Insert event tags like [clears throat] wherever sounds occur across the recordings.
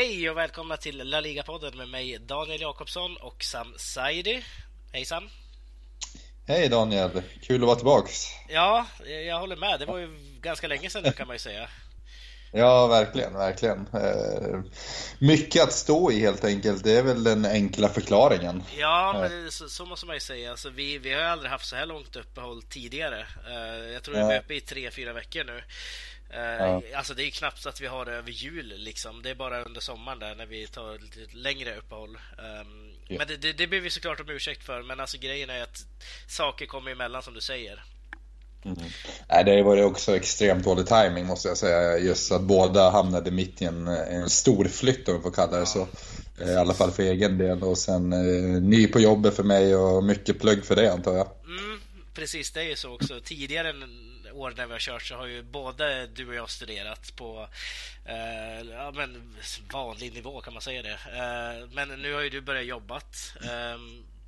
Hej och välkomna till La Liga-podden med mig Daniel Jakobsson och Sam Saidi. Hej Sam! Hej Daniel! Kul att vara tillbaks! Ja, jag håller med. Det var ju ganska länge sedan nu kan man ju säga. Ja, verkligen, verkligen. Eh, mycket att stå i helt enkelt. Det är väl den enkla förklaringen. Ja, men så, så måste man ju säga. Alltså, vi, vi har aldrig haft så här långt uppehåll tidigare. Eh, jag tror ja. vi är uppe i tre, fyra veckor nu. Ja. Alltså det är knappt så att vi har det över jul liksom. Det är bara under sommaren där när vi tar lite längre uppehåll. Um, ja. Men det, det, det ber vi såklart om ursäkt för. Men alltså grejen är att saker kommer emellan som du säger. Mm. Nej, det var ju också extremt dålig timing måste jag säga. Just att båda hamnade mitt i en, en stor flytt om vi får kalla det så. I alla fall för egen del. Och sen eh, ny på jobbet för mig och mycket plugg för det antar jag. Mm, precis, det är ju så också. Tidigare år när vi har kört så har ju både du och jag studerat på eh, ja, men vanlig nivå kan man säga det. Eh, men nu har ju du börjat jobbat eh,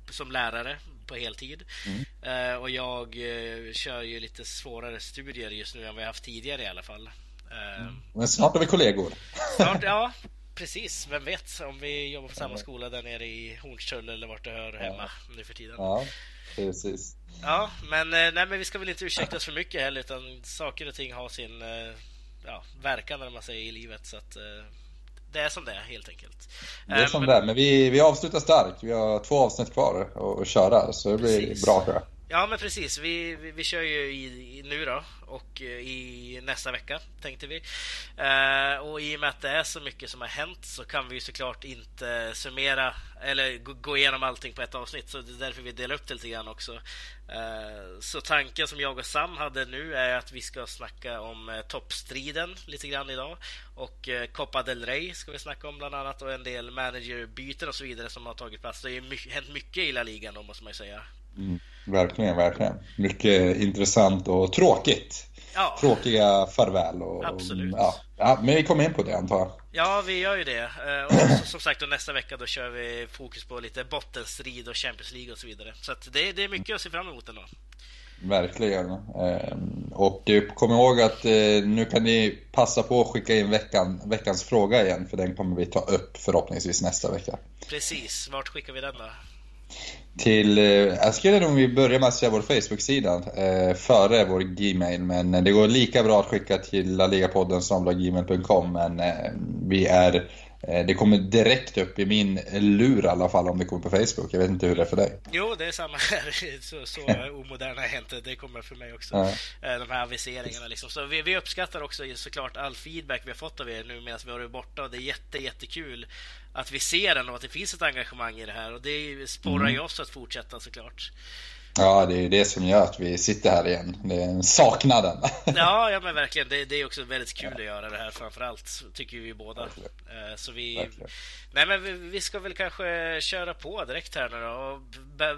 som lärare på heltid. Mm. Eh, och jag eh, kör ju lite svårare studier just nu än vad jag haft tidigare i alla fall. Eh, mm. Men snart är vi kollegor. Snart, ja. [laughs] Precis, vem vet om vi jobbar på samma skola där nere i Hornstull eller vart det hör hemma ja. nu för tiden. Ja, precis. Ja, men, nej, men vi ska väl inte ursäkta oss för mycket heller utan saker och ting har sin ja, verkan när man säger i livet så att det är som det är helt enkelt. Det är som men... det är, men vi, vi avslutar starkt. Vi har två avsnitt kvar att köra så det blir Precis. bra tror jag. Ja men precis, vi, vi, vi kör ju i, i, nu då och eh, i nästa vecka tänkte vi. Eh, och i och med att det är så mycket som har hänt så kan vi ju såklart inte summera eller gå, gå igenom allting på ett avsnitt så det är därför vi delar upp det lite grann också. Eh, så tanken som jag och Sam hade nu är att vi ska snacka om eh, toppstriden lite grann idag och eh, Copa del Rey ska vi snacka om bland annat och en del managerbyten och så vidare som har tagit plats. Det har ju my hänt mycket i La Ligan då måste man ju säga. Mm. Verkligen, verkligen. Mycket intressant och tråkigt. Ja. Tråkiga farväl. Och, Absolut. Ja. ja. men vi kommer in på det antar jag. Ja, vi gör ju det. Eh, och som sagt, då nästa vecka då kör vi fokus på lite bottenstrid och Champions League och så vidare. Så det, det är mycket att se fram emot ändå. Verkligen. Ehm, och kom ihåg att eh, nu kan ni passa på att skicka in veckan, veckans fråga igen, för den kommer vi ta upp förhoppningsvis nästa vecka. Precis. Vart skickar vi den då? Till, eh, jag skulle nog börja med att säga vår Facebook-sida eh, före vår Gmail. Men eh, det går lika bra att skicka till laligapodden som gmail.com. Men eh, vi är det kommer direkt upp i min lur i alla fall om det kommer på Facebook. Jag vet inte hur det är för dig. Jo, det är samma här. [laughs] Så, så [laughs] omoderna är inte. Det kommer för mig också. Ja. Eh, de här aviseringarna liksom. Så vi, vi, uppskattar också såklart all feedback vi har fått av er nu medan vi har varit borta. Och det är jätte, jättekul att vi ser den och att det finns ett engagemang i det här. Och det sporrar mm. ju oss att fortsätta såklart. Ja, det är ju det som gör att vi sitter här igen. Det är saknaden. [laughs] Ja, ja men verkligen. Det, det är också väldigt kul att göra det här framförallt, tycker vi båda. Verkligen. Eh, så vi, verkligen. Nej, men vi, vi, ska väl kanske köra på direkt här nu då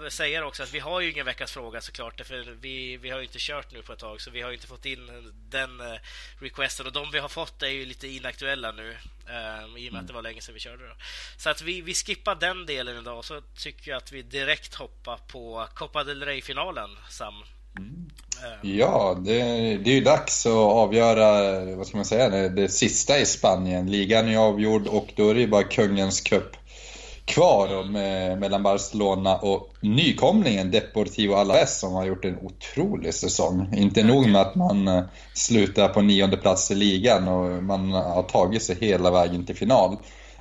och säga också att vi har ju ingen veckans fråga såklart, för vi, vi har ju inte kört nu på ett tag, så vi har inte fått in den eh, requesten och de vi har fått är ju lite inaktuella nu um, i och med att det var länge sedan vi körde. Då. Så att vi, vi skippar den delen idag, så tycker jag att vi direkt hoppar på Copa del Rey-finalen, Sam. Mm. Ja, det, det är ju dags att avgöra, vad ska man säga, det, det sista i Spanien. Ligan är avgjord och då är det ju bara kungens cup kvar med, mellan Barcelona och nykomlingen Deportivo Alaves som har gjort en otrolig säsong. Inte nog med att man eh, slutar på nionde plats i ligan och man har tagit sig hela vägen till final.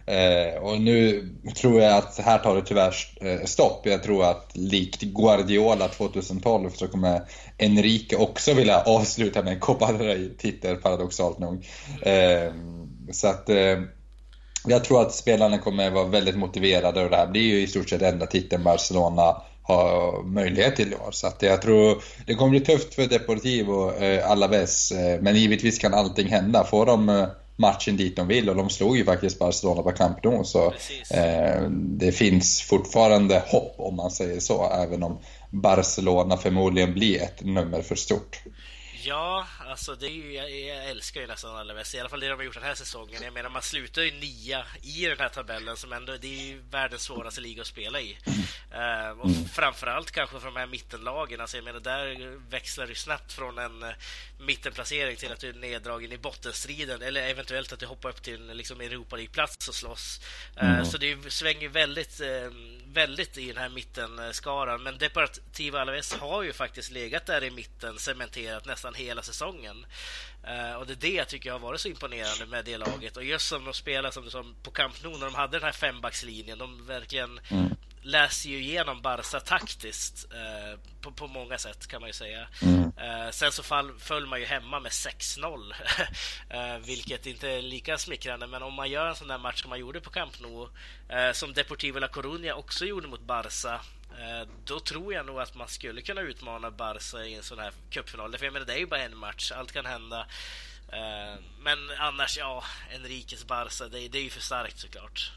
Eh, och nu tror jag att här tar det tyvärr eh, stopp. Jag tror att likt Guardiola 2012 så kommer Enrique också vilja avsluta med en Copa del titel paradoxalt nog. Eh, så att eh, jag tror att spelarna kommer vara väldigt motiverade och det här blir ju i stort sett enda titeln Barcelona har möjlighet till i år. Så att jag tror det kommer bli tufft för Deportivo eh, Alaves. Eh, men givetvis kan allting hända. Får de eh, matchen dit de vill och de slog ju faktiskt Barcelona på Camp Nou så eh, det finns fortfarande hopp om man säger så även om Barcelona förmodligen blir ett nummer för stort. Ja, alltså det är ju, jag, jag älskar ju nästan Alaves, i alla fall det de har gjort den här säsongen. Jag menar, man slutar ju nia i den här tabellen som ändå, det är ju världens svåraste liga att spela i. Uh, och mm. framförallt kanske för de här mittenlagen, alltså jag menar där växlar det snabbt från en uh, mittenplacering till att du är neddragen i bottenstriden eller eventuellt att du hoppar upp till en liksom, Europa League-plats och slåss. Uh, mm. Så det svänger väldigt väldigt i den här mittenskaran. Men Deportivo Alaves har ju faktiskt legat där i mitten, cementerat nästan hela säsongen. Uh, och det är det jag tycker har varit så imponerande med det laget. Och just som de spelar som, som på Camp Nou när de hade den här fembackslinjen. De verkligen mm läser ju igenom Barca taktiskt uh, på, på många sätt kan man ju säga. Mm. Uh, sen så fall, föll man ju hemma med 6-0, [laughs] vilket inte är lika smickrande. Men om man gör en sån där match som man gjorde på Camp Nou, som Deportivo La Coruña också gjorde mot Barca, Eh, då tror jag nog att man skulle kunna utmana Barca i en sån här cupfinal. För jag menar, det är ju bara en match, allt kan hända. Eh, men annars, ja, Enriques Barca, det, det är ju för starkt såklart.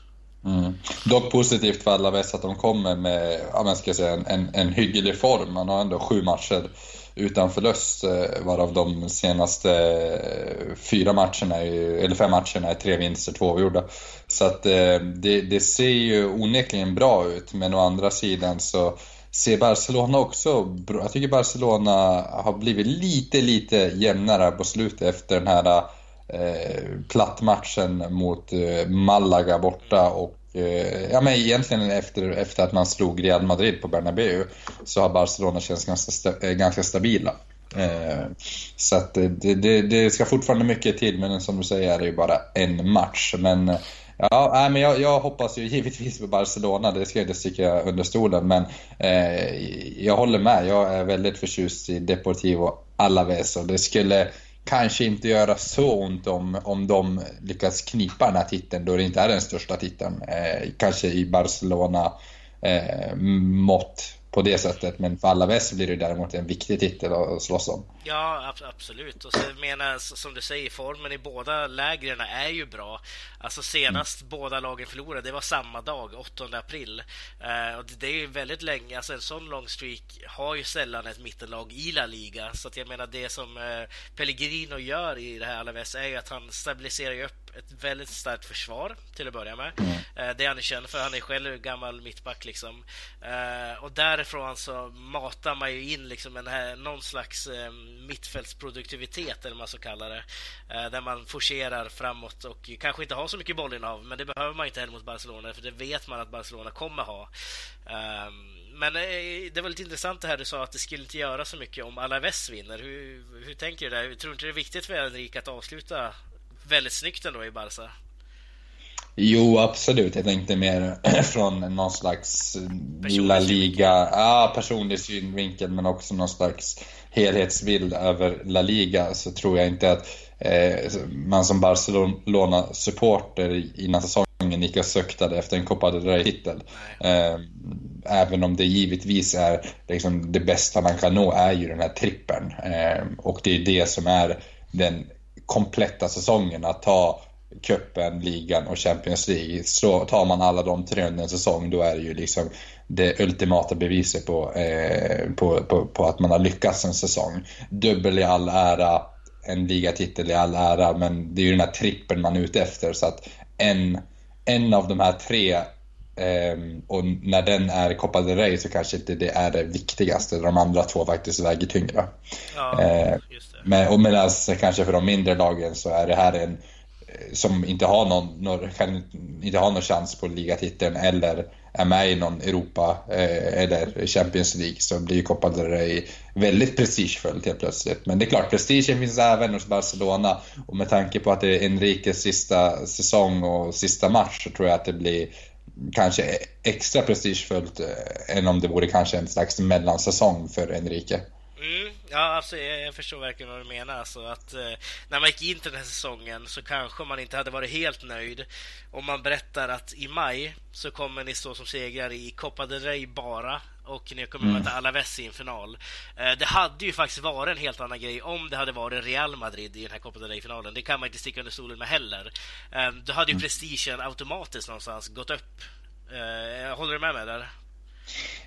Mm. Dock positivt för alla väst att de kommer med ja, ska säga, en, en hygglig form. Man har ändå sju matcher utan förlust, eh, varav de senaste eh, fyra matcherna, eller fem matcherna är tre vinster, två avgjorda. Så att eh, det, det ser ju onekligen bra ut, men å andra sidan så ser Barcelona också bra. Jag tycker Barcelona har blivit lite, lite jämnare på slutet efter den här eh, plattmatchen mot eh, Malaga borta och eh, ja, men egentligen efter, efter att man slog Real Madrid på Bernabeu så har Barcelona känts ganska, sta, eh, ganska stabila. Eh, så att det, det, det, ska fortfarande mycket till, men som du säger är det ju bara en match. Men Ja, men jag, jag, hoppas ju [laughs] givetvis på Barcelona, det ska jag inte sticka under stolen. Men eh, jag håller med, jag är väldigt förtjust i Deportivo Alaves och det skulle kanske inte göra så ont om, om de lyckas knipa den här titeln då det inte är den största titeln. Eh, kanske i Barcelona eh, mått på det sättet. Men för alla väst blir det däremot en viktig titel att slåss om. Ja, absolut. Och så menar som du säger, formen i båda lägren är ju bra. Alltså senast mm. båda lagen förlorade, det var samma dag, 8 april. Uh, och det är ju väldigt länge, alltså en sån lång streak har ju sällan ett mittenlag i La Liga. Så att jag menar det som uh, Pellegrino gör i det här Alaves är ju att han stabiliserar upp ett väldigt starkt försvar till att börja med. Mm. Uh, det han är känd för. Han är själv gammal mittback liksom. och därifrån så matar man ju in liksom en här, någon slags mittfältsproduktivitet eller vad man ska kalla det. där man forcerar framåt och kanske inte har så mycket bollinnehav, men det behöver man inte heller mot Barcelona, för det vet man att Barcelona kommer ha. Um, men eh, det var lite intressant det här du sa att det skulle inte göra så mycket om Alaves vinner. Hur, hur tänker du där? Tror inte det är viktigt för Enrique att avsluta väldigt snyggt ändå i Barca? Jo, absolut. Jag tänkte mer [clears throat] från någon slags La Liga, ja, personlig synvinkel, men också någon slags helhetsbild över La Liga så tror jag inte att eh, man som Barcelona-supporter innan säsongen gick och söktade efter en Copa del Rey-titel. Eh, även om det givetvis är liksom, det bästa man kan nå är ju den här trippen. Eh, och det är det som är den kompletta säsongen, att ta cupen, ligan och Champions League. Så tar man alla de tre under en säsong, då är det ju liksom det ultimata beviset på, eh, på, på, på, att man har lyckats en säsong. Dubbel i all ära, en ligatitel i all ära, men det är ju den här trippen man är ute efter. Så att en, en av de här tre, eh, och när den är Copa del Rey så kanske inte det är det viktigaste. De andra två faktiskt väger tyngre. Ja, eh, men, och medan kanske för de mindre lagen så är det här en eh, som inte har någon, någon, kan inte ha någon chans på ligatiteln eller är med i någon Europa eh, eller Champions League så blir Copa del Rey väldigt prestigefullt helt plötsligt. Men det är klart, prestigen finns även hos Barcelona och med tanke på att det är Enriques sista säsong och sista match så tror jag att det blir kanske extra prestigefullt eh, än om det vore kanske en slags mellansäsong för Enrique. Mm, ja, alltså, jag, jag, förstår verkligen vad du menar. Alltså, att, eh, när man gick in till den här säsongen så kanske man inte hade varit helt nöjd om man berättar att i maj så kommer ni stå som segrare i Copa del Rey bara och ni kommer mm. möta Alaves i en final. Eh, det hade ju faktiskt varit en helt annan grej om det hade varit Real Madrid i den här Copa del Rey-finalen. Det kan man inte sticka under stolen med heller. Eh, då hade ju mm. prestigen automatiskt någonstans gått upp. Eh, håller du med mig där?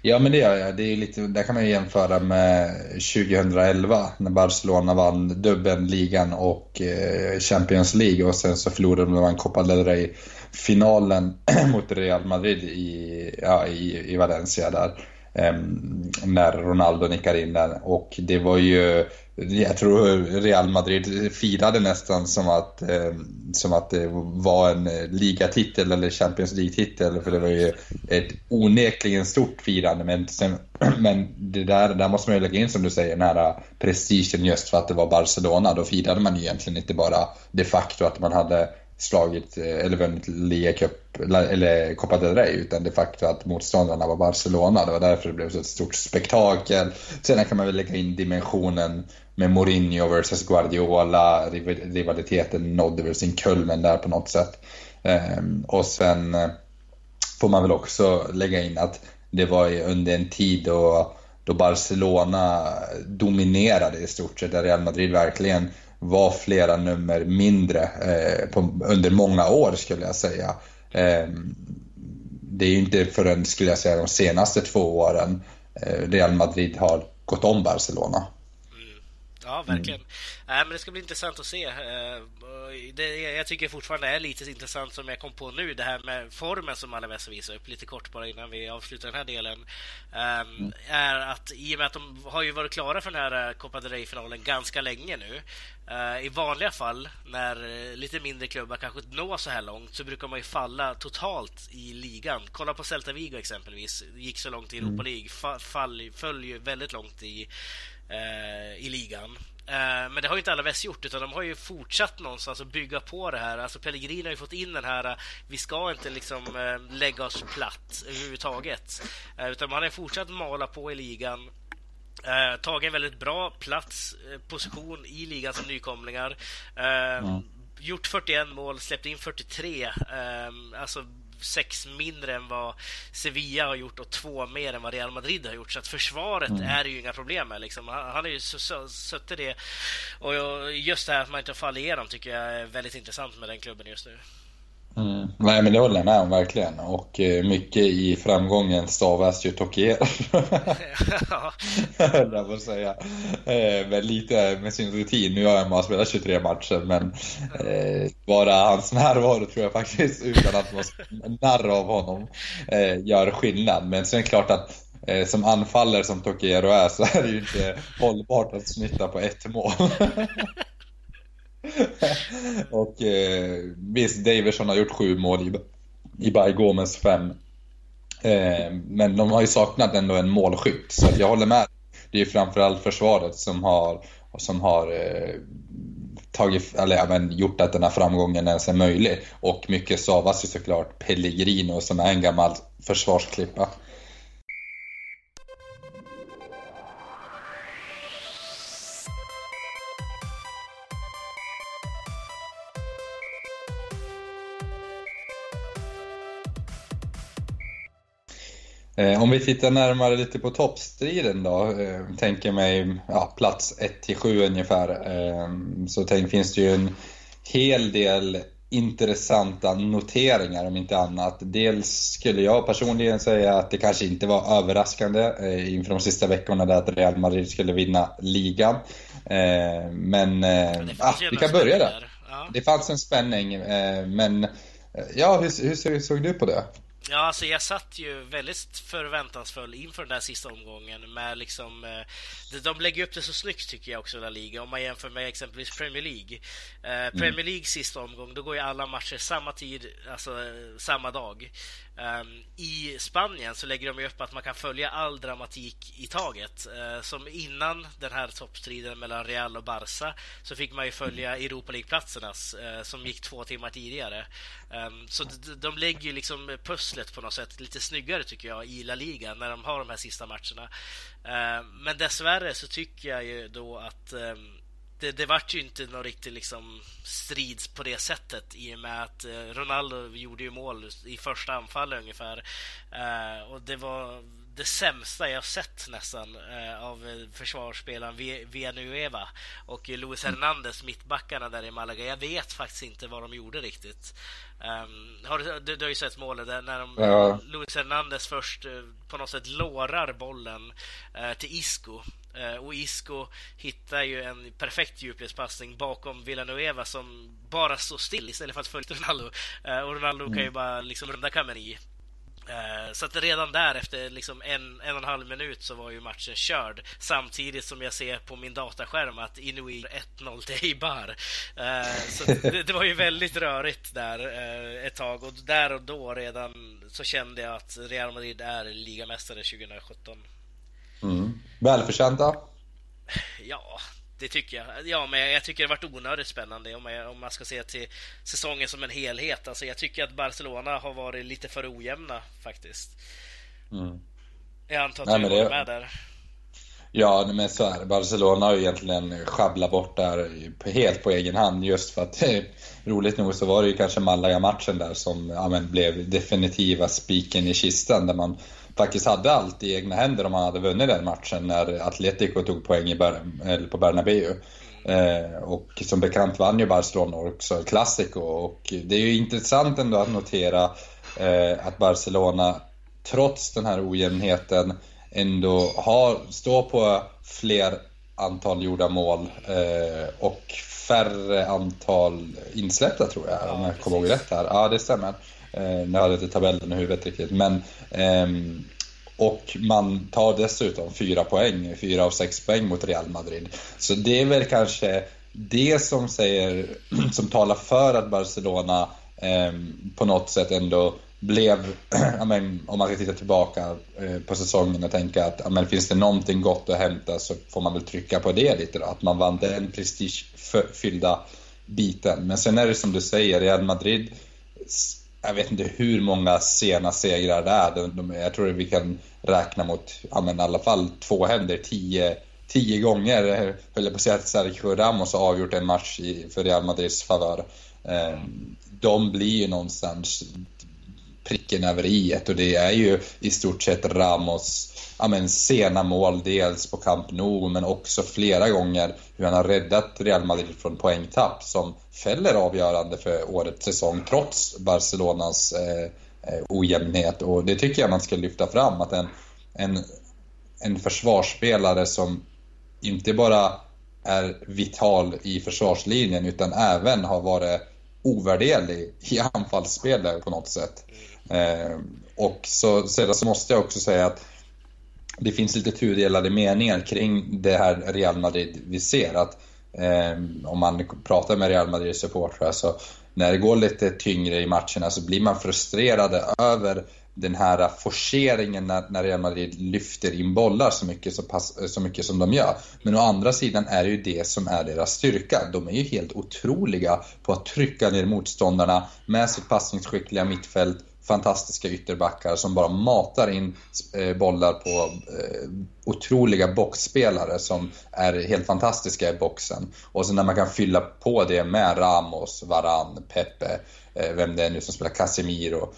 Ja, men det gör jag. Det är lite, där kan man ju jämföra med 2011 när Barcelona vann dubbeln, ligan och eh, Champions League och sen så förlorade de en Copa del Rey-finalen [clears throat] mot Real Madrid i, ja, i, i Valencia där. Ehm, när Ronaldo nickar in den. och det var ju jag tror Real Madrid firade nästan som att, ehm, som att det var en ligatitel eller Champions League-titel. För det var ju ett onekligen stort firande. Men, sen, [clears throat] men det där, där måste man ju lägga in som du säger, den här prestigen just för att det var Barcelona. Då firade man ju egentligen inte bara de facto att man hade slagit eh, eller vunnit Liga Cup eller Copa del Rey utan det faktum att motståndarna var Barcelona. Det var därför det blev så ett stort spektakel. Sen kan man väl lägga in dimensionen med Mourinho versus Guardiola. Rivaliteten nådde väl sin kulmen där på något sätt. Ehm, och sen eh, får man väl också lägga in att det var under en tid då, då Barcelona dominerade i stort sett, där Real Madrid verkligen var flera nummer mindre eh, på, under många år skulle jag säga. Eh, det är ju inte förrän, skulle jag säga, de senaste två åren eh, Real Madrid har gått om Barcelona. Ja, verkligen. Mm. Äh, men det ska bli intressant att se. Uh, det, jag tycker fortfarande är lite intressant som jag kom på nu, det här med formen som Alaves visar upp, lite kort bara innan vi avslutar den här delen, um, mm. är att i och med att de har ju varit klara för den här eh, Copa del Rey-finalen ganska länge nu. Uh, I vanliga fall, när lite mindre klubbar kanske når så här långt, så brukar man ju falla totalt i ligan. Kolla på Celta Vigo exempelvis, gick så långt i Europa mm. League, fall, föll ju väldigt långt i Eh, i ligan. Eh, men det har ju inte alla väst gjort, utan de har ju fortsatt någonstans att bygga på det här. Alltså Pellegrini har ju fått in den här, vi ska inte liksom eh, lägga oss platt överhuvudtaget. Utan man har fortsatt mala på i ligan. Eh, tagit en väldigt bra plats, position i ligan som nykomlingar. Eh, mm. Gjort 41 mål, släppt in 43. Eh, alltså sex mindre än vad Sevilla har gjort och två mer än vad Real Madrid har gjort. Så att försvaret mm. är ju inga problem med. Liksom. Han, han är ju suttit det. Och just det här att man inte faller igenom tycker jag är väldigt intressant med den klubben just nu. Mm. Nej men det håller jag med om verkligen och eh, mycket i framgången stavas ju Tokier. [laughs] Höll jag på att säga. Eh, men lite med sin rutin, nu har han bara spelat 23 matcher men eh, bara hans närvaro tror jag faktiskt utan att vara narr av honom eh, gör skillnad. Men sen är det klart att eh, som anfallare som Tokiero är så är det ju inte hållbart att snitta på ett mål. [laughs] [laughs] och eh, visst, Daverson har gjort sju mål i, i Bay Gomes fem. Eh, men de har ju saknat ändå en målskytt, så jag håller med. Det är ju framförallt försvaret som har, som har eh, tagit, eller, ja, men, gjort att den här framgången ens är möjlig. Och mycket savas ju såklart Pellegrino som är en gammal försvarsklippa. Om vi tittar närmare lite på toppstriden då, eh, tänker mig ja, plats 1-7 ungefär, eh, så tänk, finns det ju en hel del intressanta noteringar om inte annat. Dels skulle jag personligen säga att det kanske inte var överraskande inför de sista veckorna där att Real Madrid skulle vinna ligan. Men ja, vi kan börja där. Ja. Det fanns en spänning, men ja, hur, hur såg du på det? Ja, alltså jag satt ju väldigt förväntansfull inför den där sista omgången med liksom... Eh, de lägger upp det så snyggt tycker jag också, La Liga, om man jämför med exempelvis Premier League. Eh, mm. Premier League sista omgång, då går ju alla matcher samma tid, alltså samma dag. Um, I Spanien så lägger de upp att man kan följa all dramatik i taget. Uh, som innan den här toppstriden mellan Real och Barca så fick man ju följa Europa League-platsernas uh, som gick två timmar tidigare. Um, så de lägger ju liksom pusslet på något sätt lite snyggare tycker jag i La Liga när de har de här sista matcherna. Uh, men dessvärre så tycker jag ju då att um, det, det vart ju inte någon riktig liksom strids på det sättet i och med att eh, Ronaldo gjorde ju mål i första anfallet ungefär. Eh, och det var det sämsta jag sett nästan uh, av försvarsspelaren Villanueva och Luis Hernandez, mittbackarna där i Malaga. Jag vet faktiskt inte vad de gjorde riktigt. Um, har du, du, du har ju sett målet där när de, ja. Luis Hernandez först uh, på något sätt lårar bollen till Isco och Isco hittar ju en perfekt djupledspassning bakom Villanueva som bara står still istället för att följa Ronaldo. och Ronaldo mm. kan ju mm. bara liksom runda Kameni. Eh, så att redan där efter liksom en, en och en halv minut så var ju matchen körd. Samtidigt som jag ser på min dataskärm att Inuit 1-0 till Eibar. Eh, så det, det, var ju väldigt rörigt där eh, ett tag och där och då redan så kände jag att Real Madrid är ligamästare 2017. Mm. Välförtjänta? Ja, det tycker jag. Ja, men jag tycker det varit onödigt spännande om, jag, om man ska se till säsongen som en helhet. Alltså, jag tycker att Barcelona har varit lite för ojämna faktiskt. Mm. Jag antar att Nej, du håller det... med där. Ja, men så är det. Barcelona har ju egentligen sjabblat bort där helt på egen hand just för att roligt nog så var det ju kanske Malaga-matchen där som ja, blev definitiva spiken i kistan där man faktiskt hade allt i egna händer om han hade vunnit den matchen när Atletico tog poäng i Ber på Bernabéu. Eh, och som bekant vann ju Barcelona också Clasico och det är ju intressant ändå att notera eh, att Barcelona trots den här ojämnheten ändå har, står på fler antal gjorda mål eh, och färre antal insläppta tror jag, ja, om jag kommer ihåg rätt här. Ja, det stämmer. Eh, nu hade jag inte tabellen i huvudet riktigt. Men, ehm, och man tar dessutom fyra poäng, fyra av sex poäng mot Real Madrid. Så det är väl kanske det som, säger, [clears throat] som talar för att Barcelona eh, på något sätt ändå blev, [clears throat] men, om man ska titta tillbaka eh, på säsongen och tänka att men, finns det någonting gott att hämta så får man väl trycka på det lite då. Att man vann den prestigefyllda biten. Men sen är det som du säger, Real Madrid jag vet inte hur många sena segrar det är. De, de, jag tror att vi kan räkna mot, ja men i alla fall två händer, tio, tio gånger höll jag på att säga att Sergio Ramos har avgjort en match i, för Real Madrids favör. Eh, de blir ju någonstans pricken över i och det är ju i stort sett Ramos ja, men, sena mål, dels på Camp Nou men också flera gånger hur han har räddat Real Madrid från poängtapp som fäller avgörande för årets säsong trots Barcelonas eh, eh ojämnhet. Och det tycker jag man ska lyfta fram att en, en, en försvarsspelare som inte bara är vital i försvarslinjen utan även har varit ovärderlig i anfallsspelet på något sätt. Eh, och så, sedan så måste jag också säga att det finns lite tudelade meningar kring det här Real Madrid vi ser. Att, eh, om man pratar med Real Madrid supportrar så när det går lite tyngre i matcherna så blir man frustrerade över den här forceringen när, när Real Madrid lyfter in bollar så mycket, så, pass, eh, så mycket som de gör. Men å andra sidan är det ju det som är deras styrka. De är ju helt otroliga på att trycka ner motståndarna med sitt passningsskickliga mittfält fantastiska ytterbackar som bara matar in eh, bollar på eh, otroliga boxspelare som är helt fantastiska i boxen. Och sen när man kan fylla på det med Ramos, Varan, Pepe, eh, vem det är nu som spelar Casemiro.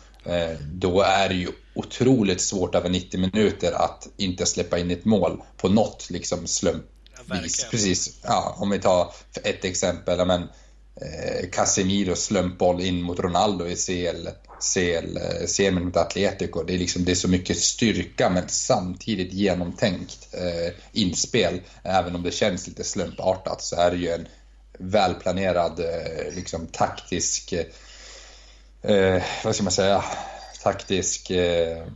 Då är det ju otroligt svårt över 90 minuter att inte släppa in ett mål på något liksom slumpvis. Ja, Precis, ja, om vi tar ett exempel. Men, Casemiro slumpboll in mot Ronaldo i CL CL, semin mot Atletico. Det är, liksom, det är så mycket styrka men samtidigt genomtänkt eh, inspel. Även om det känns lite slumpartat så är det ju en välplanerad eh, liksom, taktisk, eh, vad ska man säga, taktisk... Eh,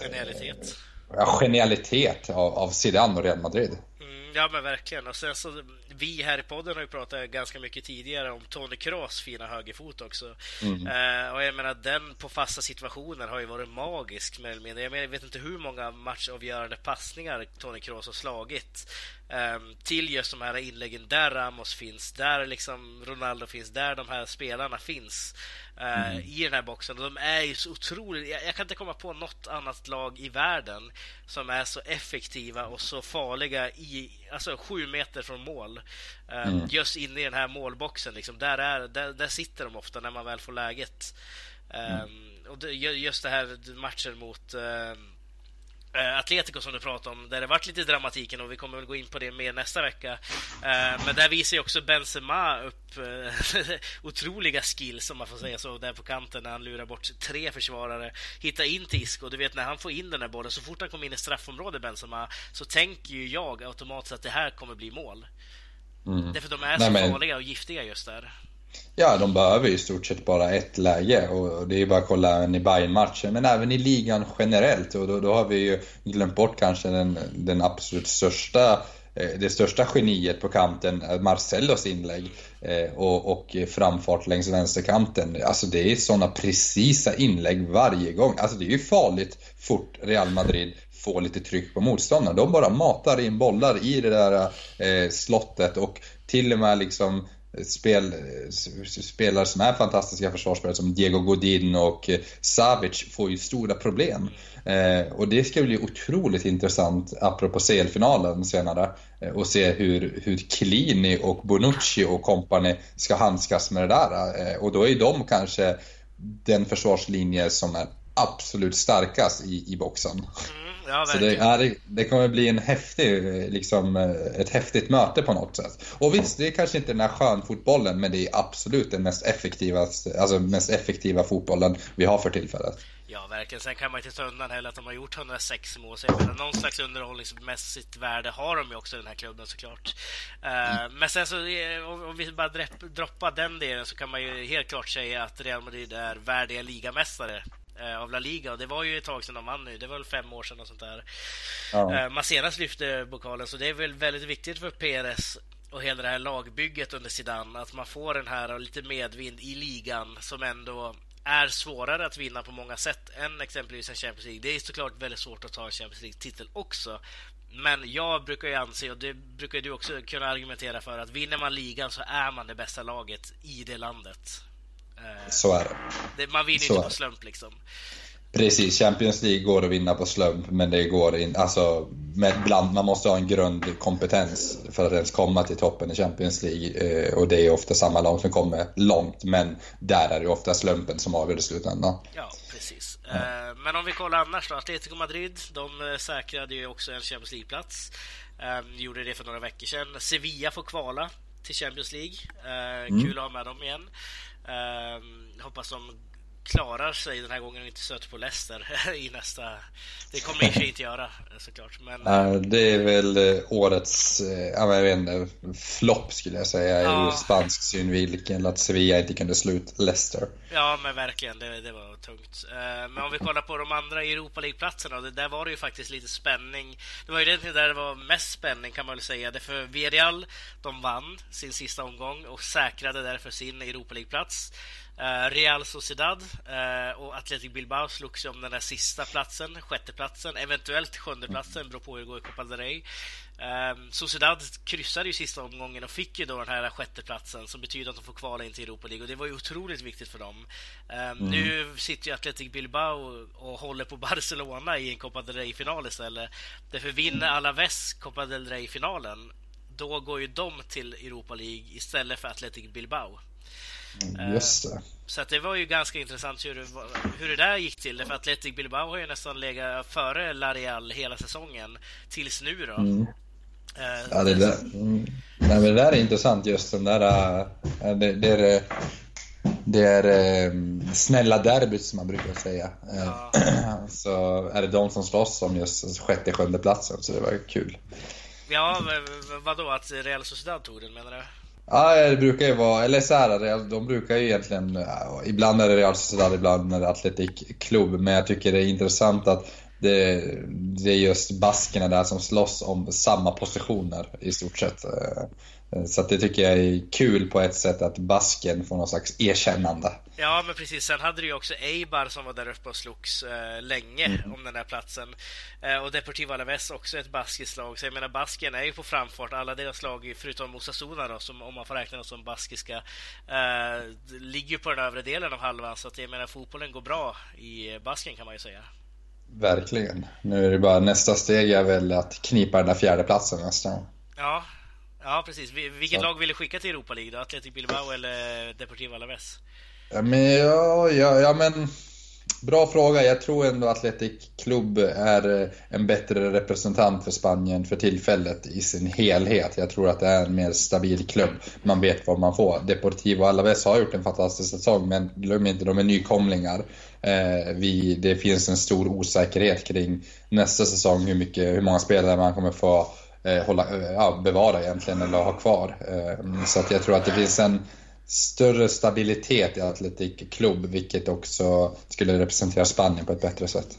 genialitet. Ja, genialitet av, av Zidane och Real Madrid. Mm, ja men verkligen. Och sen så vi här i podden har ju pratat ganska mycket tidigare om Tony Kroos fina högerfot också. Mm. Uh, och jag menar, den på fasta situationer har ju varit magisk mer eller mindre. Jag, menar, jag vet inte hur många matchavgörande passningar Tony Kroos har slagit. Um, till just de här inläggen där Ramos finns, där liksom Ronaldo finns, där de här spelarna finns uh, mm. i den här boxen. Och de är ju så otroligt... Jag, jag, kan inte komma på något annat lag i världen som är så effektiva och så farliga i, alltså sju meter från mål. Uh, mm. Just inne i den här målboxen, liksom. där, är, där, där sitter de ofta när man väl får läget. Mm. Och det, just det här matchen mot uh, Eh, Atletico som du pratade om, där det varit lite dramatiken och vi kommer väl gå in på det mer nästa vecka. Eh, men där visar ju också Benzema upp eh, [laughs] otroliga skills, om man får säga så, där på kanten när han lurar bort tre försvarare, hittar in till Isco. Du vet när han får in den där bollen, så fort han kommer in i straffområdet Benzema, så tänker ju jag automatiskt att det här kommer bli mål. Mm. Därför de är så Nej, men... farliga och giftiga just där. Ja, de behöver i stort sett bara ett läge och det är bara att kolla även i Bayern-matchen. Men även i ligan generellt och då, då har vi ju glömt bort kanske den, den absolut största eh, det största geniet på kanten, eh, Marcellos inlägg eh, och, och framfart längs vänsterkanten. Alltså det är sådana precisa inlägg varje gång. Alltså det är ju farligt fort Real Madrid får lite tryck på motståndarna. De bara matar in bollar i det där slottet och till och med liksom spel, spelare som är fantastiska försvarsspelare som Diego Godin och eh, Savic får ju stora problem. Eh, och det ska bli otroligt intressant, apropå CL-finalen senare, eh, och se hur, hur Klini och Bonucci och kompani ska handskas med det där. Eh, och då är de kanske den försvarslinje som är absolut starkast i, i boxen. Mm. Ja, så det, ja, det, det, kommer bli en häftig, liksom, eh, ett häftigt möte på något sätt. Och visst, det är kanske inte den här skönfotbollen, men det är absolut den mest effektiva, alltså mest effektiva fotbollen vi har för tillfället. Ja, verkligen. Sen kan man inte ta undan heller att de har gjort 106 mål. Så någon slags underhållningsmässigt värde har de ju också i den här klubben såklart. Uh, mm. Men sen så, eh, om vi bara droppar den delen så kan man ju helt klart säga att Real Madrid är värdiga ligamästare eh, av La Liga. Och det var ju ett tag sedan de vann nu. Det var väl fem år sedan och sånt där. Ja. Eh, man senast lyfte pokalen, så det är väl väldigt viktigt för Perez och hela det här lagbygget under Zidane att man får den här lite medvind i ligan som ändå är svårare att vinna på många sätt än exempelvis en Champions League. Det är såklart väldigt svårt att ta en Champions League-titel också. Men jag brukar ju anse, och det brukar du också kunna argumentera för, att vinner man ligan så är man det bästa laget i det landet. Eh, så är det. man vinner ju inte på slump liksom. Precis, Champions League går att vinna på slump men det går inte, alltså med bland, man måste ha en grundkompetens för att ens komma till toppen i Champions League eh, och det är ofta samma lag som kommer långt men där är det ofta slumpen som avgör i slutändan. Ja, precis. Ja. Eh, men om vi kollar annars då, Atletico Madrid, de säkrade ju också en Champions League-plats. Gjorde det för några veckor sedan. Sevilla får kvala till Champions League. Mm. Kul att ha med dem igen. Ehm, hoppas de klarar sig den här gången och inte stöter på Leicester [laughs] i nästa... Det kommer de inte göra såklart. Men... Det är väl eh, årets, uh, jag vet inte, flopp skulle jag säga ja. ur spansk synvinkel att Sevilla inte kunde slå ut Leicester. Ja, men verkligen. Det, det var tungt. Uh, men om vi kollar på de andra Europa League-platserna, där var det ju faktiskt lite spänning. Det var ju egentligen där det var mest spänning kan man väl säga. Därför Villarreal, de vann sin sista omgång och säkrade därför sin Europa League-plats. Uh, Real Sociedad uh, och Athletic Bilbao slogs om den där sista platsen, sjätteplatsen, eventuellt sjundeplatsen, beror på hur det går i Copa del Rey. Um, Sociedad kryssade ju sista omgången och fick ju då den här sjätteplatsen som betyder att de får kvala in till Europa League och det var ju otroligt viktigt för dem. Um, mm. Nu sitter ju Athletic Bilbao och håller på Barcelona i en Copa del Rey-final istället. Därför vinner Alaves Copa del Rey-finalen, då går ju de till Europa League istället för Athletic Bilbao. Mm, just det. Så att det var ju ganska intressant hur hur det där gick till. För Athletic Bilbao har ju nästan legat före Lareal hela säsongen tills nu då. Mm. Uh, ja, det där, mm. Nej, men det där är intressant just den där... Uh, det, det, är, det är snälla derbyt som man brukar säga. Ja. [clears throat] så är det de som slåss om just sjätte, sjunde platsen så det var kul. Ja, vadå att Real Sociedad tog den menar du? Ja, det brukar ju vara, eller så här, de brukar ju egentligen, ibland är det Real Sociedad, ibland är det Atletic Club, men jag tycker det är intressant att det, det är just baskerna där som slåss om samma positioner i stort sett. Eh, så det tycker jag är kul på ett sätt att basken får någon slags erkännande. Ja, men precis. Sen hade du ju också Eibar som var där uppe och slogs eh, länge mm. om den där platsen. Eh, och Deportivo Alaves också ett baskiskt lag. Så jag menar, basken är ju på framfart. Alla deras lag, förutom Osasuna då, som, om man får räkna dem som baskiska, eh, ligger på den övre delen av halvan. Så att jag menar, fotbollen går bra i basken kan man ju säga. Verkligen. Nu är det bara nästa steg är väl att knipa den där fjärde platsen nästan. Ja, ja precis. Vilket så. lag vill du skicka till Europa League då? Athletic Bilbao eller Deportivo Alaves? Ja, men ja, ja, ja men bra fråga. Jag tror ändå Atletic Club är eh, en bättre representant för Spanien för tillfället i sin helhet. Jag tror att det är en mer stabil klubb. Man vet vad man får. Deportivo Alaves har gjort en fantastisk säsong, men glöm inte, de är nykomlingar. Eh, vi, det finns en stor osäkerhet kring nästa säsong, hur, mycket, hur många spelare man kommer få eh, Eh, hålla, eh, ja, bevara egentligen eller ha kvar. Eh, så att jag tror att det finns en större stabilitet i Atletic Club, vilket också skulle representera Spanien på ett bättre sätt.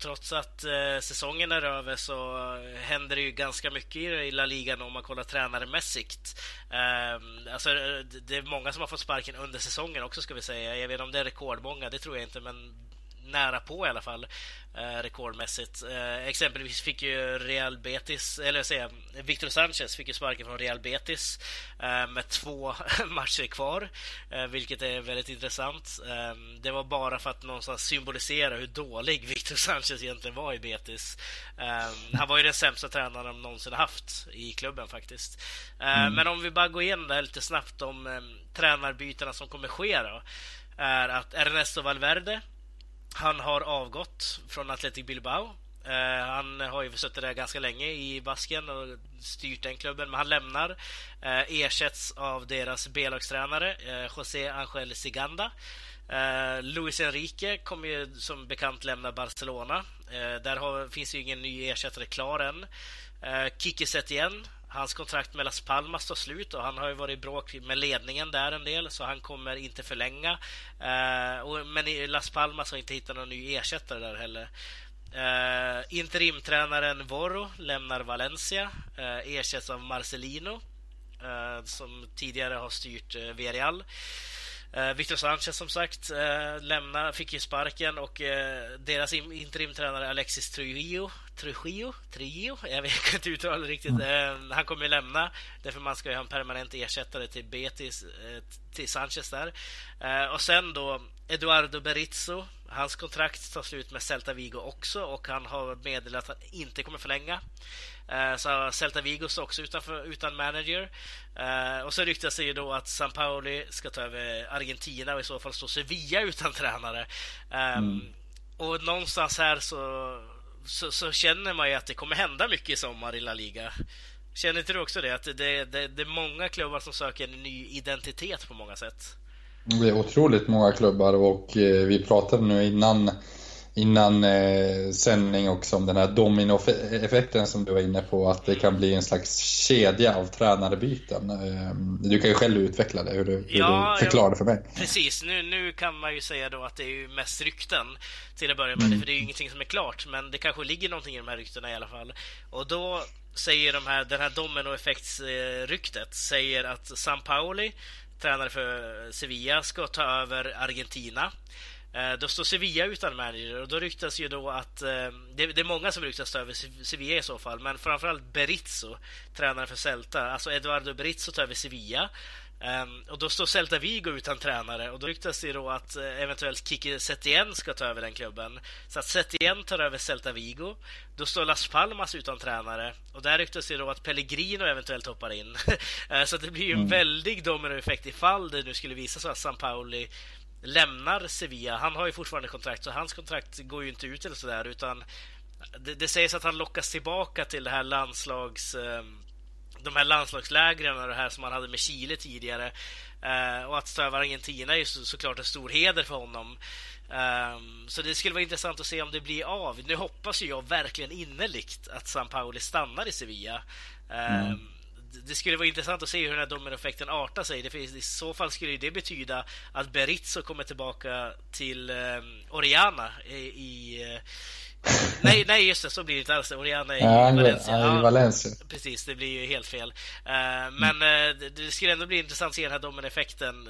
Trots att eh, säsongen är över så händer det ju ganska mycket i La Liga om man kollar tränarmässigt. Ehm, alltså, eh, alltså, det är många som har fått sparken under säsongen också ska vi säga. Jag vet inte om det är rekordmånga, det tror jag inte, men nära på i alla fall eh, rekordmässigt. Eh, exempelvis fick ju Real Betis, eller säga Victor Sanchez fick ju sparken från Real Betis eh, med två [laughs] matcher kvar, eh, vilket är väldigt intressant. Eh, det var bara för att någonstans symbolisera hur dålig [laughs] Victor Sanchez egentligen var i Betis. Eh, han var ju den sämsta tränaren de någonsin haft i klubben faktiskt. Mm. Men om vi bara går igenom det här lite snabbt om tränarbytena som kommer ske då är att Ernesto Valverde han har avgått från Athletic Bilbao. Uh, han har ju suttit där ganska länge i Basken och styrt den klubben, men han lämnar. Uh, ersätts av deras B-lagstränare uh, José Angel Siganda. Luis Enrique kommer ju som bekant lämna Barcelona. där har, finns ju ingen ny ersättare klar än. Kiki Setien Hans kontrakt med Las Palmas tar slut och han har ju varit i bråk med ledningen där en del så han kommer inte förlänga. Eh, och, men Las Palmas har inte hittat någon ny ersättare där heller. Eh, interimtränaren Voro lämnar Valencia, eh, ersätts av Marcelino eh, som tidigare har styrt eh, Villarreal. Eh, Victor Sanchez som sagt eh, lämnar, fick ju sparken och eh, deras interimtränare Alexis Trujillo, Trujillo, Trujillo, jag vet inte uttala riktigt, mm. han kommer ju lämna därför man ska ju ha en permanent ersättare till Betis, till Sanchez där. och sen då Eduardo Berizzo, hans kontrakt tar slut med Celta Vigo också och han har meddelat att han inte kommer förlänga. Eh, så Celta Vigo står också utanför, utan manager. Eh, och så ryktas det ju då att San Pauli ska ta över Argentina och i så fall står Sevilla utan tränare. Ehm, mm. Och någonstans här så, så, så, känner man ju att det kommer hända mycket i sommar i La Liga. Känner inte du också det? Att det, det, det är många klubbar som söker en ny identitet på många sätt. Det är otroligt många klubbar och eh, vi pratade nu innan innan eh, sändning också om den här dominoeffekten som du var inne på, att det kan bli en slags kedja av tränarbyten. Eh, du kan ju själv utveckla det, hur du, hur ja, du förklarar det för mig. Precis, nu, nu kan man ju säga då att det är ju mest rykten till att börja med, mm. för det är ju ingenting som är klart, men det kanske ligger någonting i de här ryktena i alla fall. Och då säger de här, den här dominoeffektsryktet säger att San Pauli, tränare för Sevilla, ska ta över Argentina. Eh, då står Sevilla utan manager och då ryktas ju då att eh, det, är många som ryktas över Sevilla i så fall, men framförallt Berizzo, tränare för Celta, alltså Eduardo Berizzo tar över Sevilla. Um, och då står Celta Vigo utan tränare och då ryktas det då att uh, eventuellt Kike Setien ska ta över den klubben. Så att Setien tar över Celta Vigo. Då står Las Palmas utan tränare och där ryktas det då att Pellegrino eventuellt hoppar in. [laughs] så det blir ju en mm. väldig dominoeffekt ifall det nu skulle visa sig att San Pauli lämnar Sevilla. Han har ju fortfarande kontrakt, så hans kontrakt går ju inte ut eller sådär, utan det, det sägs att han lockas tillbaka till det här landslags... Eh, de här landslagslägren och det här som han hade med Chile tidigare. Eh, och att stöva Argentina är ju så, såklart en stor heder för honom. Ehm, så det skulle vara intressant att se om det blir av. Nu hoppas ju jag verkligen innerligt att San Pauli stannar i Sevilla. Ehm, mm det skulle vara intressant att se hur den här dominoeffekten artar sig. Det, I så fall skulle det betyda att Berizzo kommer tillbaka till eh, Oriana i... i eh, nej, nej, just det, så blir det inte alls. Oriana i ja, Valencia. Ja, i Valencia. precis, det blir ju helt fel. Uh, men uh, det, det skulle ändå bli intressant att se den här dominoeffekten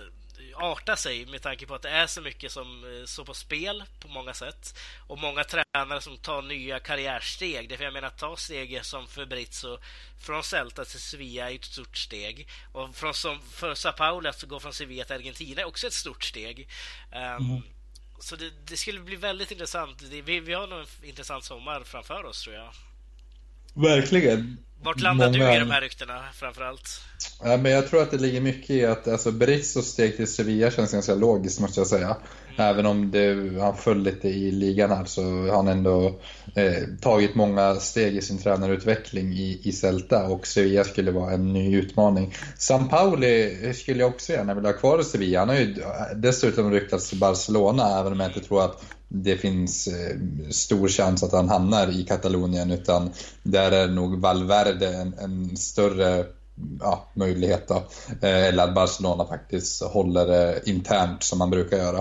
arta sig med tanke på att det är så mycket som eh, står på spel på många sätt. Och många tränare som tar nya karriärsteg. Därför jag menar, att ta steget som för Brizzo från Celta till Sevilla är ett stort steg. Och från, som för Sao Paulo att gå från Sevilla till Argentina är också ett stort steg. Um, mm. så det, det, skulle bli väldigt intressant. Vi, vi har nog en intressant sommar framför oss tror jag. Verkligen. Vart landar Många... du i de här ryktena framförallt? Ja, men jag tror att det ligger mycket i att alltså, Berizos steg till Sevilla känns ganska logiskt måste jag säga. Mm. Även om det, han föll lite i ligan här så har han ändå eh, tagit många steg i sin tränarutveckling i, i Celta och Sevilla skulle vara en ny utmaning. San Pauli skulle jag också gärna vilja ha kvar i Sevilla. Han har ju dessutom ryktats till Barcelona även om jag inte tror att det finns eh, stor chans att han hamnar i Katalonien utan där är nog Valverde en, en större ja, möjlighet. Då. Eh, eller att Barcelona faktiskt håller det internt som man brukar göra.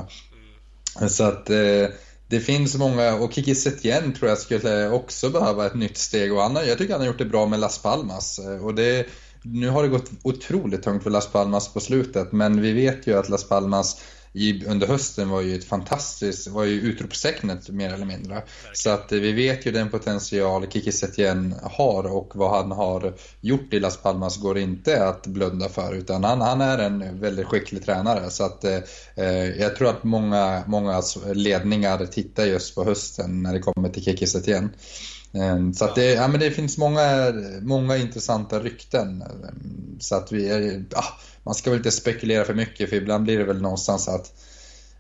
Mm. Så att eh, det finns många, och Kiki Setien tror jag skulle också behöva ett nytt steg och han, jag tycker han har gjort det bra med Las Palmas. Och det, nu har det gått otroligt tungt för Las Palmas på slutet men vi vet ju att Las Palmas i, under hösten var ju ett fantastiskt, var ju utropstecknet mer eller mindre. Verkligen. Så att eh, vi vet ju den potential Kiki Setien har och vad han har gjort i Las Palmas går inte att blunda för utan han, han är en väldigt skicklig tränare så att eh, eh jag tror att många, många ledningar tittar just på hösten när det kommer till Kiki Setien. Ehm, så att det, ja, men det finns många, många intressanta rykten. Ehm, så att vi, ja, man ska väl inte spekulera för mycket för ibland blir det väl någonstans att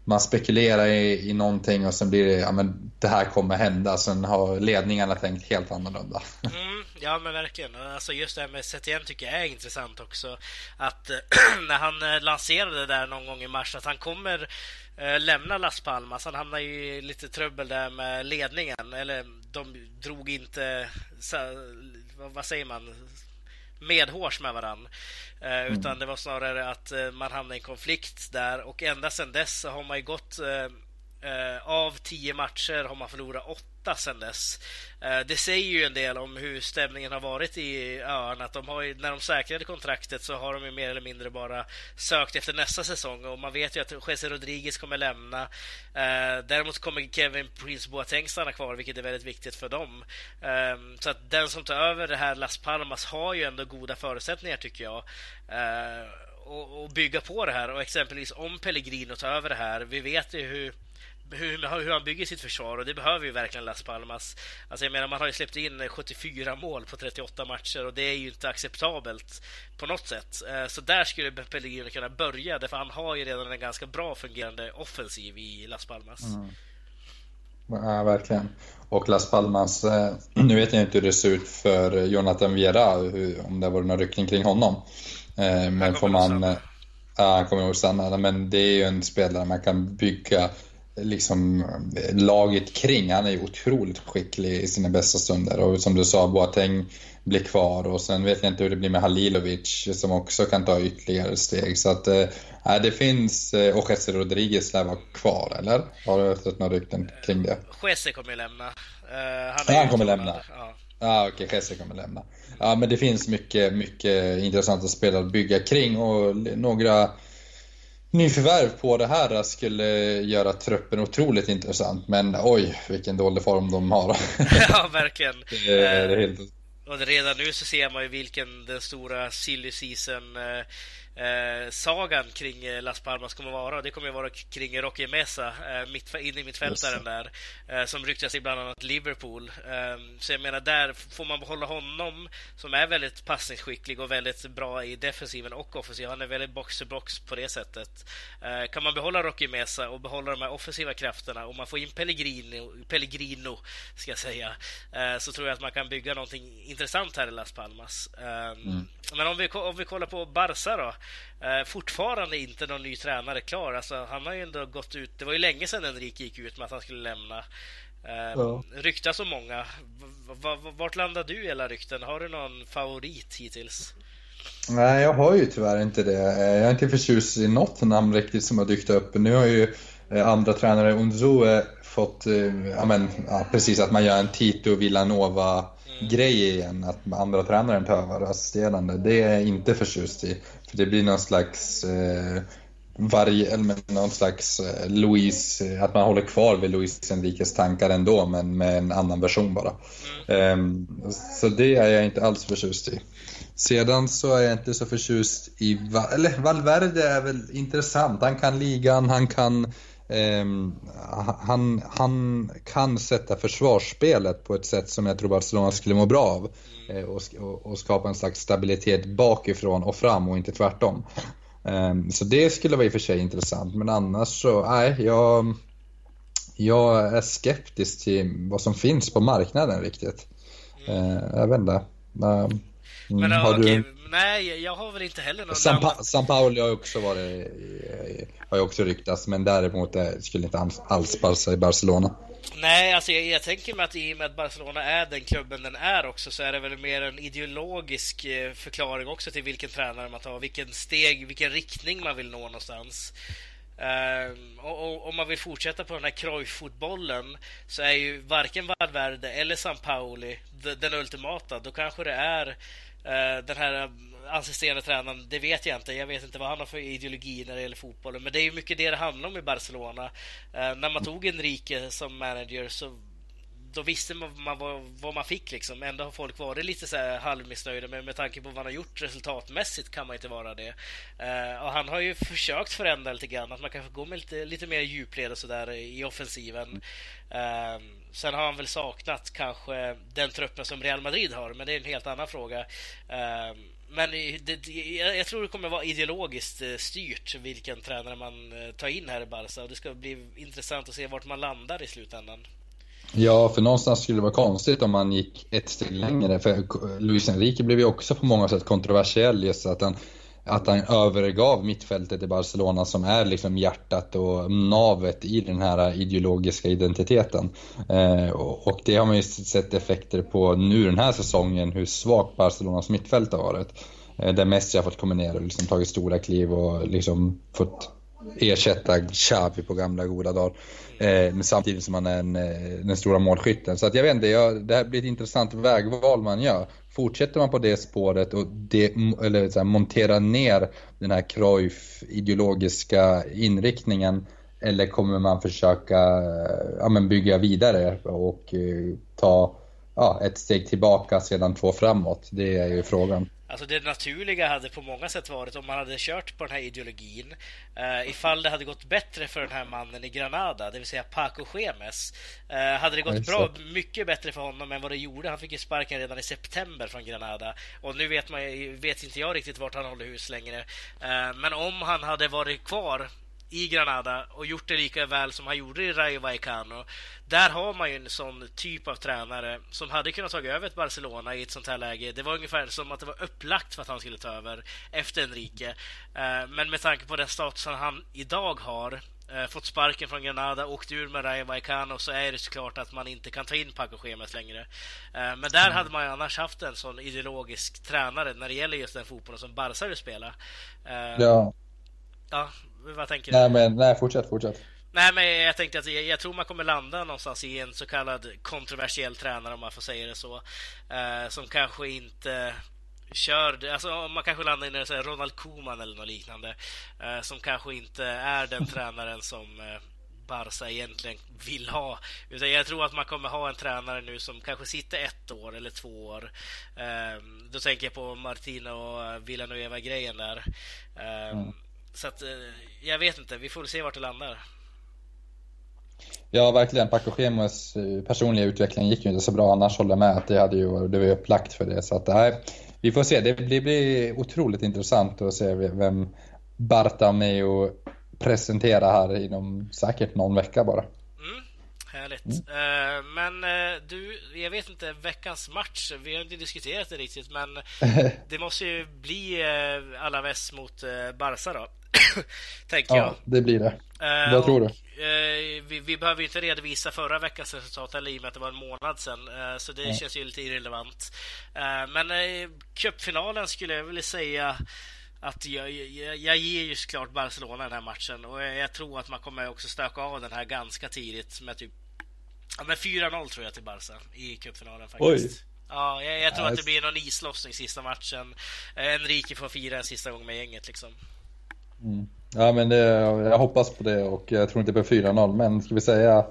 man spekulerar i, i någonting och sen blir det, ja men det här kommer hända. Sen har ledningarna tänkt helt annorlunda. Mm, ja men verkligen. Alltså just det här med Setien tycker jag är intressant också. Att [clears throat] när han eh, lanserade det där någon gång i mars att han kommer eh, lämna Las Palmas. Han hamnar i lite trubbel där med ledningen. Eller de drog inte, vad säger man, medhårs med varandra. Eh, mm. Utan det var snarare att eh, man hamnade i en konflikt där och ända sedan dess har man ju gått eh, av tio matcher har man förlorat åtta sedan dess. Eh, det säger ju en del om hur stämningen har varit i öarna. Att de har ju, när de säkrade kontraktet så har de ju mer eller mindre bara sökt efter nästa säsong och man vet ju att José Rodriguez kommer lämna. Eh, däremot kommer Kevin Prince Boateng stanna kvar, vilket är väldigt viktigt för dem. Ehm, så att den som tar över det här Las Palmas har ju ändå goda förutsättningar tycker jag eh, och, bygga på det här. Och exempelvis om Pellegrino tar över det här. Vi vet ju hur hur, hur han bygger sitt försvar och det behöver ju verkligen Las Palmas. Alltså jag menar, man har ju släppt in 74 mål på 38 matcher och det är ju inte acceptabelt på något sätt. Eh, så där skulle Pellegrino kunna börja, därför han har ju redan en ganska bra fungerande offensiv i Las Palmas. Mm. Ja, verkligen. Och Las Palmas, eh, [clears throat] nu vet jag inte hur det ser ut för Jonathan Viera, om det var någon ryckning kring honom. Eh, men får man... Ja, han kommer nog stanna. Men det är ju en spelare man kan bygga liksom laget kring. Han är ju otroligt skicklig i sina bästa stunder och som du sa, Boateng blir kvar och sen vet jag inte hur det blir med Halilovic som också kan ta ytterligare steg. Så att äh, det finns, äh, och Jesse Rodriguez lär vara kvar, eller? Har du sett några rykten kring det? Jesse kommer lämna. Uh, han, ja, han kommer lämna. Ja. Ah, Okej, okay, Jesse kommer lämna. Ja, men det finns mycket, mycket intressanta spelare att bygga kring och några nyförvärv på det här skulle göra truppen otroligt intressant. Men oj, vilken dålig form de har. [laughs] ja, verkligen. det är helt... Och redan nu så ser man ju vilken den stora silly season eh, sagan kring eh, Las Palmas kommer vara. Det kommer vara kring Rocky Mesa, eh, mitt, in i mittfältaren där, eh, som ryktas i bland annat Liverpool. Eh, så jag menar, där får man behålla honom som är väldigt passningsskicklig och väldigt bra i defensiven och offensiven. Han är väldigt box-to-box på det sättet. Eh, kan man behålla Rocky Mesa och behålla de här offensiva krafterna och man får in Pellegrino, Pellegrino ska jag säga, eh, så tror jag att man kan bygga någonting intressant här i Las Palmas. Mm. Men om vi, om vi kollar på Barca då. Eh, fortfarande inte någon ny tränare klar. Alltså, han har ju ändå gått ut. Det var ju länge sedan Enrique gick ut med att han skulle lämna. Eh, ja. Ryktas om många. V vart landar du i alla rykten? Har du någon favorit hittills? Nej, jag har ju tyvärr inte det. Eh, jag är inte förtjust i något namn riktigt som har dykt upp. Nu har ju eh, andra tränare, fått, eh, ja, men, ja, precis att man gör en Tito Villanova grej igen att andra tränaren tar över assisterande. Det är jag inte förtjust i. Det blir någon slags eh, varje, eller någon slags eh, Louise, eh, att man håller kvar vid Louise Enriques tankar ändå men med en annan version bara. Mm. Um, så det är jag inte alls förtjust i. Sedan så är jag inte så förtjust i, eller Valverde är väl intressant. Han kan ligan, han kan Ehm, han, han kan sätta försvarsspelet på ett sätt som jag tror Barcelona skulle må bra av. Eh, och, och, skapa en slags stabilitet bakifrån och fram och inte tvärtom. Ehm, så det skulle vara i och för sig intressant, men annars så, nej, jag, jag är skeptisk till vad som finns på marknaden riktigt. Mm. Jag vet inte. Men, har okay. du... Nej, jag har väl inte heller någon San, pa San Paolo har också varit, har ju också ryktats, men däremot skulle inte alls passa i Barcelona. Nej, alltså jag, jag, tänker mig att i och med att Barcelona är den klubben den är också så är det väl mer en ideologisk eh, förklaring också till vilken tränare man tar, vilken steg, vilken riktning man vill nå någonstans. Uh, och, om man vill fortsätta på den här Cruyff-fotbollen så är ju varken Valverde eller San Pauli den ultimata. Då kanske det är Eh, den här eh, assisterande tränaren, det vet jag inte. Jag vet inte vad han har för ideologi när det gäller fotbollen. Men det är ju mycket det det handlar om i Barcelona. Eh, när man tog Enrique som manager så då visste man vad, vad, man fick liksom. Ändå har folk varit lite så här halvmissnöjda men med tanke på vad han har gjort resultatmässigt kan man inte vara det. Uh, och han har ju försökt förändra lite grann, att man kanske går med lite, lite mer djupled och sådär i offensiven. Uh, sen har han väl saknat kanske den truppen som Real Madrid har, men det är en helt annan fråga. Uh, men det, jag tror det kommer vara ideologiskt styrt vilken tränare man tar in här i Barca och det ska bli intressant att se vart man landar i slutändan. Ja, för någonstans skulle det vara konstigt om man gick ett steg längre. För Luis Enrique blev ju också på många sätt kontroversiell just att han, att han övergav mittfältet i Barcelona som är liksom hjärtat och navet i den här ideologiska identiteten. Eh, och det har man ju sett effekter på nu den här säsongen, hur svagt Barcelonas mittfält har varit. Eh, där Messi har fått komma ner och liksom tagit stora kliv och liksom fått ersätta Xavi på gamla goda dagar. Eh, samtidigt som han är en, eh, den stora målskytten. Så att jag vet inte, jag, det här blir ett intressant vägval man gör. Fortsätter man på det spåret och de, eller så här, monterar ner den här Cruyff-ideologiska inriktningen eller kommer man försöka eh, ja, men bygga vidare och eh, ta ja, ett steg tillbaka sedan två framåt? Det är ju frågan. Alltså det naturliga hade på många sätt varit om man hade kört på den här ideologin. Uh, ifall det hade gått bättre för den här mannen i Granada, det vill säga Paco Gemes. Uh, hade det gått bra, mycket bättre för honom än vad det gjorde. Han fick ju sparken redan i september från Granada. Och nu vet, man, vet inte jag riktigt vart han håller hus längre. Uh, men om han hade varit kvar i Granada och gjort det lika väl som han gjorde i Rayo Vallecano. Där har man ju en sån typ av tränare som hade kunnat ta över ett Barcelona i ett sånt här läge. Det var ungefär som att det var upplagt för att han skulle ta över efter Enrique. Eh, men med tanke på den statusen han idag har eh, fått sparken från Granada, åkt ur med Rayo Vallecano så är det såklart att man inte kan ta in Paco Schemes längre. Eh, men där mm. hade man ju annars haft en sån ideologisk tränare när det gäller just den fotbollen som Barca vill spela. Ja. Ja, vad tänker du? Nej, men nej, fortsätt, fortsätt. Nej, men jag tänkte att jag, jag, tror man kommer landa någonstans i en så kallad kontroversiell tränare om man får säga det så. Eh, som kanske inte kör, alltså man kanske landar i en Ronald Koeman eller något liknande. Eh, som kanske inte är den [laughs] tränaren som eh, Barca egentligen vill ha. Utan jag tror att man kommer ha en tränare nu som kanske sitter ett år eller två år. Eh, då tänker jag på Martina och Villanueva-grejen där. Eh, mm så att, eh, jag vet inte, vi får se vart det landar. Ja, verkligen. Paco Schemos eh, personliga utveckling gick ju inte så bra annars håller jag med att det hade ju det var upplagt för det. Så att, nej, vi får se. Det blir, blir otroligt intressant att se vem Bartameo presenterar här inom säkert någon vecka bara. Härligt. Mm. Uh, men uh, du, jag vet inte, veckans match, vi har inte diskuterat det riktigt, men [laughs] det måste ju bli uh, Alaves mot uh, Barca då. [laughs] Tänker ja, jag. det blir det. Vad tror du? vi, vi behöver ju inte redovisa förra veckans resultat eller i och med att det var en månad sedan, så det känns ju lite irrelevant. men cupfinalen skulle jag vilja säga att jag, jag, jag ger ju såklart Barcelona den här matchen och jag, jag, tror att man kommer också stöka av den här ganska tidigt med typ ja, med 4-0 tror jag till Barca i cupfinalen faktiskt. Oj. Ja, jag, jag tror att det blir någon islossning sista matchen. Enrique får fira en sista gång med gänget liksom. Mm. Ja, men det, jag hoppas på det och jag tror inte på 4-0, men ska vi säga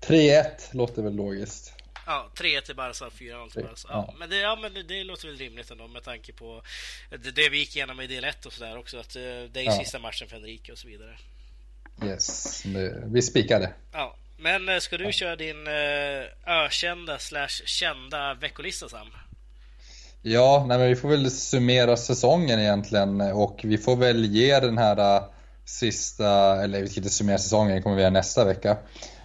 3-1 låter väl logiskt. Ja, 3 till Barca, 4-0 till Barca. Ja, Men, det, ja, men det, det, låter väl rimligt ändå med tanke på det, det vi gick igenom i del 1 och sådär också. Att eh, det är ja. sista matchen för Enrique och så vidare. Yes, vi spikade. Ja, men ska du köra din ökända slash kända veckolista Sam? Ja, nej, men vi får väl summera säsongen egentligen eh, och vi får väl ge den här eh, sista, eller vi ska inte summera säsongen, det kommer vi göra nästa vecka.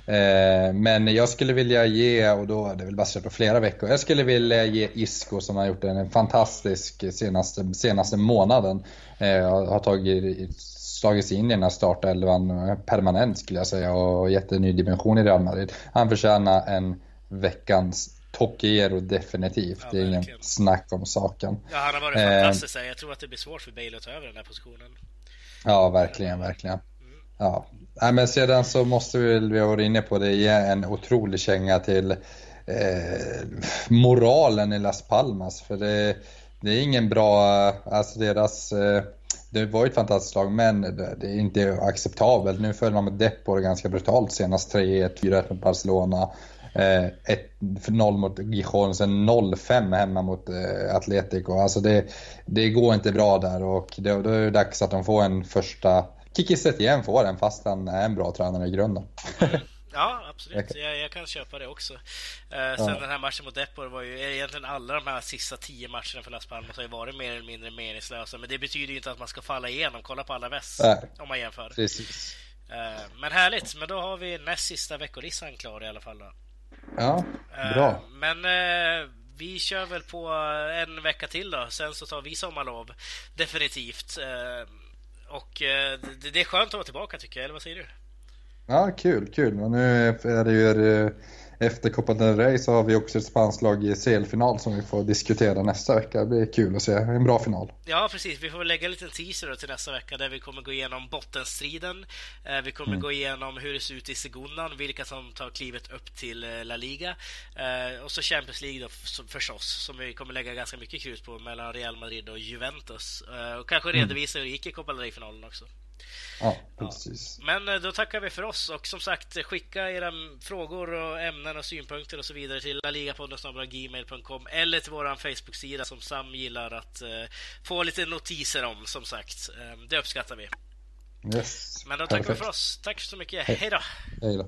Eh, men jag skulle vilja ge, och då är det väl baserat på flera veckor, jag skulle vilja ge Isco som har gjort en fantastisk senaste, senaste månaden. Har tagit, slagit sig in i den här startelvan permanent skulle jag säga och gett en ny dimension i Real Madrid. Han förtjänar en veckans Tokiero definitivt. Ja, det är ingen snack om saken. Ja, han har varit fantastisk. Eh, jag tror att det blir svårt för Bale att ta över den här positionen. Ja, verkligen, verkligen. Ja. Nej, men sedan så måste vi, vi ha varit inne på det, ge en otrolig känga till eh, moralen i Las Palmas. För det, det är ingen bra, alltså deras, eh, det var ju ett fantastiskt lag men det är inte acceptabelt. Nu föll man med Depor ganska brutalt senast 3-1, 4-1 mot Barcelona. 1-0 eh, mot Gijon, sen 0-5 hemma mot eh, Atletico. Alltså det, det går inte bra där och det, då är det dags att de får en första Kiki igen får den fast han är en bra tränare i grunden. [laughs] Ja, absolut. Jag, jag, kan köpa det också. Eh, sen ja. den här matchen mot Depor var ju egentligen alla de här sista tio matcherna för Las Palmas har ju varit mer eller mindre meningslösa. Men det betyder ju inte att man ska falla igenom. Kolla på alla väst om man jämför. Precis. Eh, men härligt. Men då har vi näst sista veckolistan klar i alla fall. Då. Ja, bra. Eh, men eh, vi kör väl på en vecka till då. Sen så tar vi sommarlov. Definitivt. Eh, och det är skönt att vara tillbaka tycker jag, eller vad säger du? Ja, kul, kul. Men nu är det ju efter Copa del Rey så har vi också ett spanskt lag i CL-final som vi får diskutera nästa vecka. Det blir kul att se. En bra final. Ja, precis. Vi får väl lägga en liten teaser till nästa vecka där vi kommer gå igenom bottenstriden. Eh, vi kommer mm. gå igenom hur det ser ut i Segundan, vilka som tar klivet upp till eh, La Liga. Eh, och så Champions League då förstås, som vi kommer lägga ganska mycket krut på mellan Real Madrid och Juventus. Och kanske mm. redovisa hur det gick i Copa del Rey-finalen också. Ja, precis. Ja. Men eh, då tackar vi för oss och som sagt skicka era frågor och ämnen och synpunkter och så vidare till laligapodden.gmail.com eller till vår Facebook-sida som Sam gillar att uh, få lite notiser om som sagt. Um, det uppskattar vi. Yes. Men då tackar vi för oss. Tack så mycket. Hej då! Hej då!